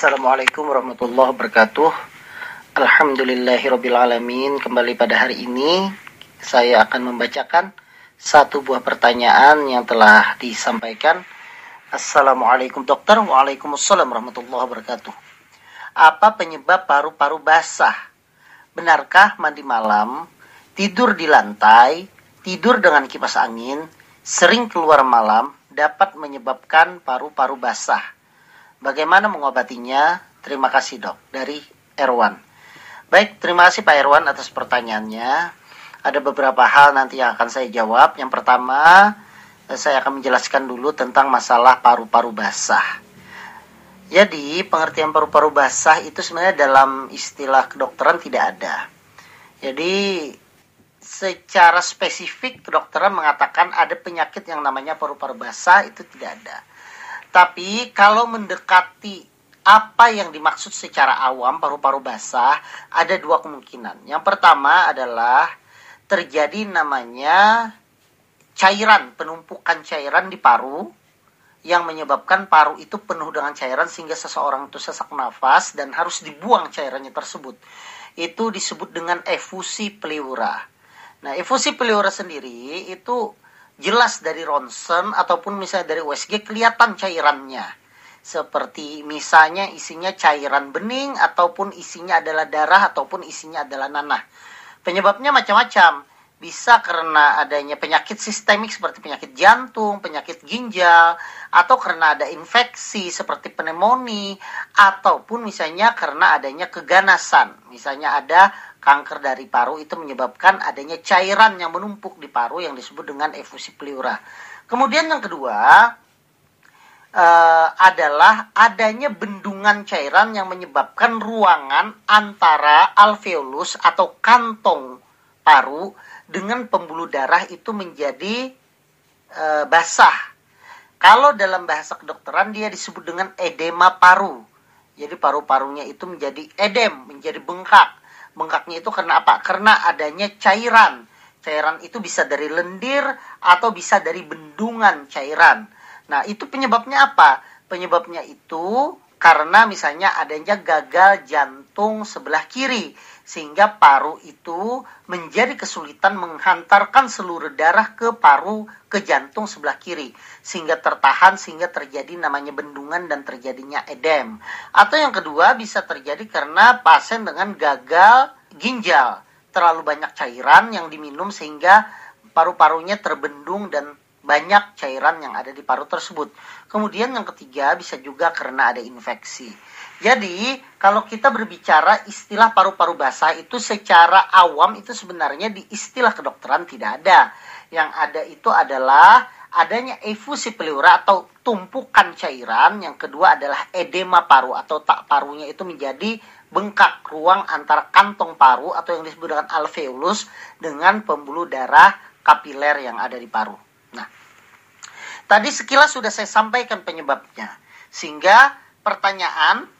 Assalamualaikum warahmatullahi wabarakatuh. Alhamdulillahirrabbilalamin. Kembali pada hari ini saya akan membacakan satu buah pertanyaan yang telah disampaikan. Assalamualaikum dokter. Waalaikumsalam warahmatullahi wabarakatuh. Apa penyebab paru-paru basah? Benarkah mandi malam, tidur di lantai, tidur dengan kipas angin, sering keluar malam dapat menyebabkan paru-paru basah? Bagaimana mengobatinya? Terima kasih dok. Dari Erwan. Baik, terima kasih Pak Erwan atas pertanyaannya. Ada beberapa hal nanti yang akan saya jawab. Yang pertama, saya akan menjelaskan dulu tentang masalah paru-paru basah. Jadi, pengertian paru-paru basah itu sebenarnya dalam istilah kedokteran tidak ada. Jadi, secara spesifik kedokteran mengatakan ada penyakit yang namanya paru-paru basah itu tidak ada. Tapi kalau mendekati apa yang dimaksud secara awam paru-paru basah, ada dua kemungkinan. Yang pertama adalah terjadi namanya cairan, penumpukan cairan di paru yang menyebabkan paru itu penuh dengan cairan sehingga seseorang itu sesak nafas dan harus dibuang cairannya tersebut. Itu disebut dengan efusi pleura. Nah, efusi pleura sendiri itu jelas dari ronsen ataupun misalnya dari USG kelihatan cairannya. Seperti misalnya isinya cairan bening ataupun isinya adalah darah ataupun isinya adalah nanah. Penyebabnya macam-macam. Bisa karena adanya penyakit sistemik seperti penyakit jantung, penyakit ginjal, atau karena ada infeksi seperti pneumonia, ataupun misalnya karena adanya keganasan. Misalnya ada kanker dari paru itu menyebabkan adanya cairan yang menumpuk di paru yang disebut dengan efusi pleura. Kemudian yang kedua uh, adalah adanya bendungan cairan yang menyebabkan ruangan antara alveolus atau kantong paru dengan pembuluh darah itu menjadi uh, basah. Kalau dalam bahasa kedokteran dia disebut dengan edema paru. Jadi paru-parunya itu menjadi edem, menjadi bengkak. Bengkaknya itu karena apa? Karena adanya cairan. Cairan itu bisa dari lendir atau bisa dari bendungan cairan. Nah, itu penyebabnya apa? Penyebabnya itu karena misalnya adanya gagal jantung sebelah kiri sehingga paru itu menjadi kesulitan menghantarkan seluruh darah ke paru ke jantung sebelah kiri sehingga tertahan sehingga terjadi namanya bendungan dan terjadinya edem. Atau yang kedua bisa terjadi karena pasien dengan gagal ginjal, terlalu banyak cairan yang diminum sehingga paru-parunya terbendung dan banyak cairan yang ada di paru tersebut. Kemudian yang ketiga bisa juga karena ada infeksi. Jadi, kalau kita berbicara istilah paru-paru basah itu secara awam itu sebenarnya di istilah kedokteran tidak ada. Yang ada itu adalah adanya efusi pleura atau tumpukan cairan. Yang kedua adalah edema paru atau tak parunya itu menjadi bengkak ruang antara kantong paru atau yang disebut dengan alveolus dengan pembuluh darah kapiler yang ada di paru. Nah, tadi sekilas sudah saya sampaikan penyebabnya. Sehingga pertanyaan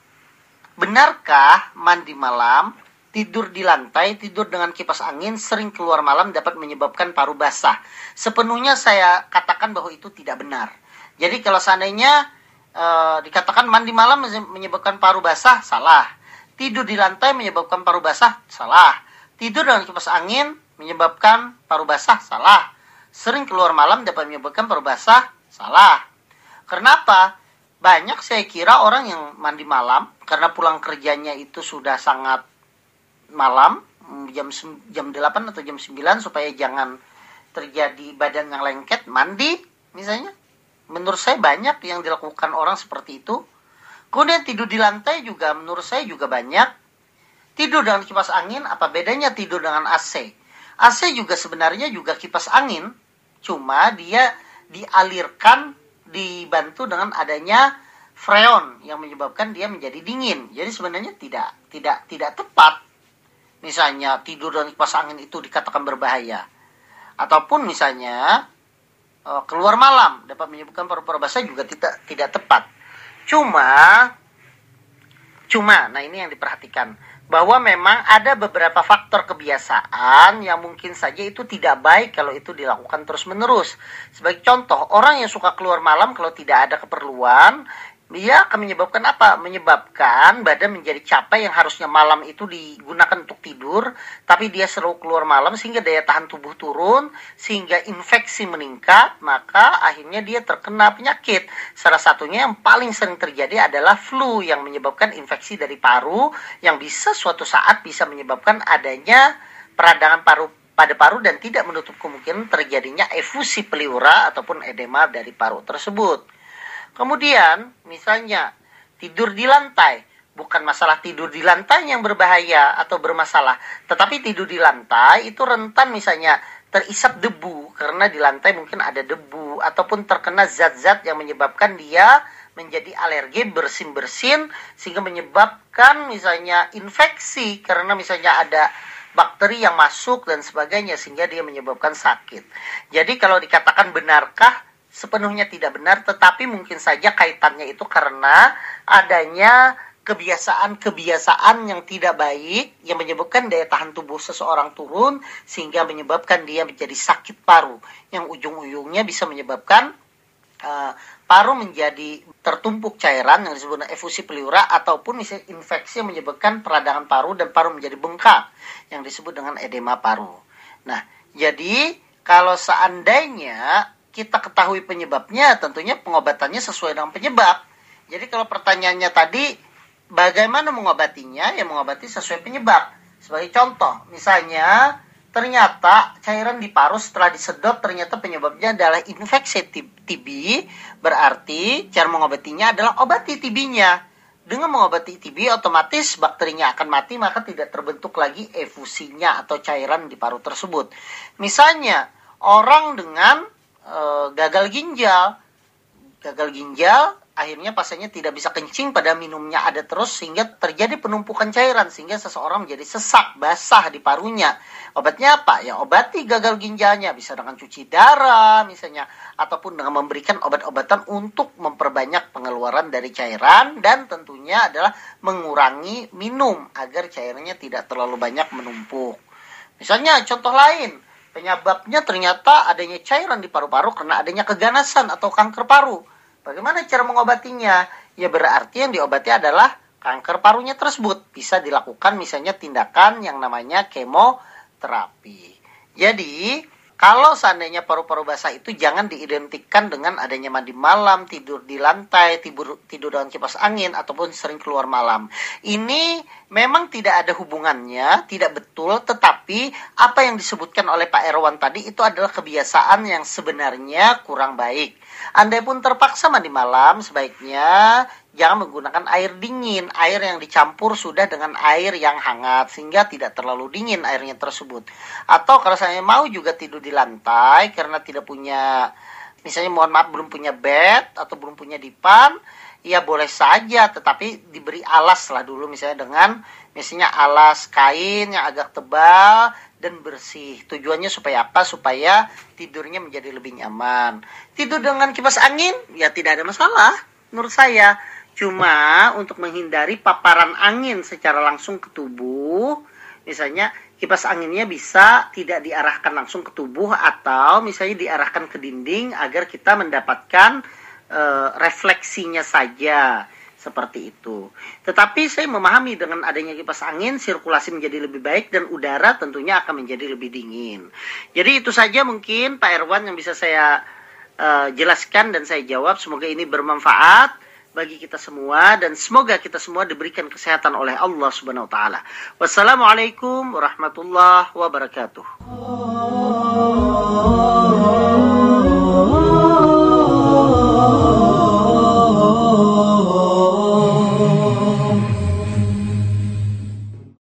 Benarkah mandi malam, tidur di lantai, tidur dengan kipas angin, sering keluar malam dapat menyebabkan paru basah? Sepenuhnya saya katakan bahwa itu tidak benar. Jadi kalau seandainya e, dikatakan mandi malam menyebabkan paru basah, salah. Tidur di lantai menyebabkan paru basah, salah. Tidur dengan kipas angin menyebabkan paru basah, salah. Sering keluar malam dapat menyebabkan paru basah, salah. Kenapa? banyak saya kira orang yang mandi malam karena pulang kerjanya itu sudah sangat malam jam jam 8 atau jam 9 supaya jangan terjadi badan yang lengket mandi misalnya. Menurut saya banyak yang dilakukan orang seperti itu. Kemudian tidur di lantai juga menurut saya juga banyak. Tidur dengan kipas angin apa bedanya tidur dengan AC AC juga sebenarnya juga kipas angin. Cuma dia dialirkan dibantu dengan adanya freon yang menyebabkan dia menjadi dingin. Jadi sebenarnya tidak tidak tidak tepat. Misalnya tidur dan kipas angin itu dikatakan berbahaya. Ataupun misalnya eh, keluar malam dapat menyebabkan paru-paru basah juga tidak tidak tepat. Cuma cuma nah ini yang diperhatikan bahwa memang ada beberapa faktor kebiasaan yang mungkin saja itu tidak baik kalau itu dilakukan terus-menerus. Sebagai contoh, orang yang suka keluar malam kalau tidak ada keperluan, dia akan menyebabkan apa? Menyebabkan badan menjadi capek yang harusnya malam itu digunakan untuk tidur, tapi dia selalu keluar malam sehingga daya tahan tubuh turun, sehingga infeksi meningkat, maka akhirnya dia terkena penyakit. Salah satunya yang paling sering terjadi adalah flu yang menyebabkan infeksi dari paru yang bisa suatu saat bisa menyebabkan adanya peradangan paru pada paru dan tidak menutup kemungkinan terjadinya efusi pleura ataupun edema dari paru tersebut. Kemudian, misalnya tidur di lantai, bukan masalah tidur di lantai yang berbahaya atau bermasalah, tetapi tidur di lantai itu rentan misalnya terisap debu. Karena di lantai mungkin ada debu ataupun terkena zat-zat yang menyebabkan dia menjadi alergi bersin-bersin sehingga menyebabkan misalnya infeksi. Karena misalnya ada bakteri yang masuk dan sebagainya sehingga dia menyebabkan sakit. Jadi kalau dikatakan benarkah sepenuhnya tidak benar, tetapi mungkin saja kaitannya itu karena adanya kebiasaan-kebiasaan yang tidak baik yang menyebabkan daya tahan tubuh seseorang turun sehingga menyebabkan dia menjadi sakit paru yang ujung-ujungnya bisa menyebabkan uh, paru menjadi tertumpuk cairan yang disebut efusi pleura ataupun misalnya infeksi yang menyebabkan peradangan paru dan paru menjadi bengkak yang disebut dengan edema paru. Nah, jadi kalau seandainya kita ketahui penyebabnya, tentunya pengobatannya sesuai dengan penyebab. Jadi kalau pertanyaannya tadi, bagaimana mengobatinya? Ya mengobati sesuai penyebab. Sebagai contoh, misalnya ternyata cairan di paru setelah disedot ternyata penyebabnya adalah infeksi TB, berarti cara mengobatinya adalah obati TB-nya. Dengan mengobati TB otomatis bakterinya akan mati maka tidak terbentuk lagi efusinya atau cairan di paru tersebut. Misalnya orang dengan e, gagal ginjal. Gagal ginjal akhirnya pasiennya tidak bisa kencing pada minumnya ada terus sehingga terjadi penumpukan cairan sehingga seseorang menjadi sesak basah di parunya. Obatnya apa? Ya obati gagal ginjalnya bisa dengan cuci darah misalnya ataupun dengan memberikan obat-obatan untuk memperbanyak pengeluaran dari cairan dan tentunya adalah mengurangi minum agar cairannya tidak terlalu banyak menumpuk. Misalnya contoh lain, Penyebabnya ternyata adanya cairan di paru-paru karena adanya keganasan atau kanker paru. Bagaimana cara mengobatinya? Ya berarti yang diobati adalah kanker parunya tersebut. Bisa dilakukan misalnya tindakan yang namanya kemoterapi. Jadi, kalau seandainya paru-paru basah itu jangan diidentikan dengan adanya mandi malam, tidur di lantai, tidur, tidur dengan kipas angin, ataupun sering keluar malam. Ini memang tidak ada hubungannya, tidak betul, tetapi apa yang disebutkan oleh Pak Erwan tadi itu adalah kebiasaan yang sebenarnya kurang baik. Anda pun terpaksa mandi malam, sebaiknya jangan menggunakan air dingin. Air yang dicampur sudah dengan air yang hangat sehingga tidak terlalu dingin airnya tersebut. Atau kalau saya mau juga tidur di lantai karena tidak punya misalnya mohon maaf belum punya bed atau belum punya dipan, ya boleh saja tetapi diberi alas lah dulu misalnya dengan misalnya alas kain yang agak tebal dan bersih. Tujuannya supaya apa? Supaya tidurnya menjadi lebih nyaman. Tidur dengan kipas angin ya tidak ada masalah menurut saya. Cuma untuk menghindari paparan angin secara langsung ke tubuh, misalnya kipas anginnya bisa tidak diarahkan langsung ke tubuh atau misalnya diarahkan ke dinding agar kita mendapatkan e, refleksinya saja seperti itu. Tetapi saya memahami dengan adanya kipas angin sirkulasi menjadi lebih baik dan udara tentunya akan menjadi lebih dingin. Jadi itu saja mungkin Pak Erwan yang bisa saya uh, jelaskan dan saya jawab. Semoga ini bermanfaat bagi kita semua dan semoga kita semua diberikan kesehatan oleh Allah Subhanahu wa taala. Wassalamualaikum warahmatullahi wabarakatuh.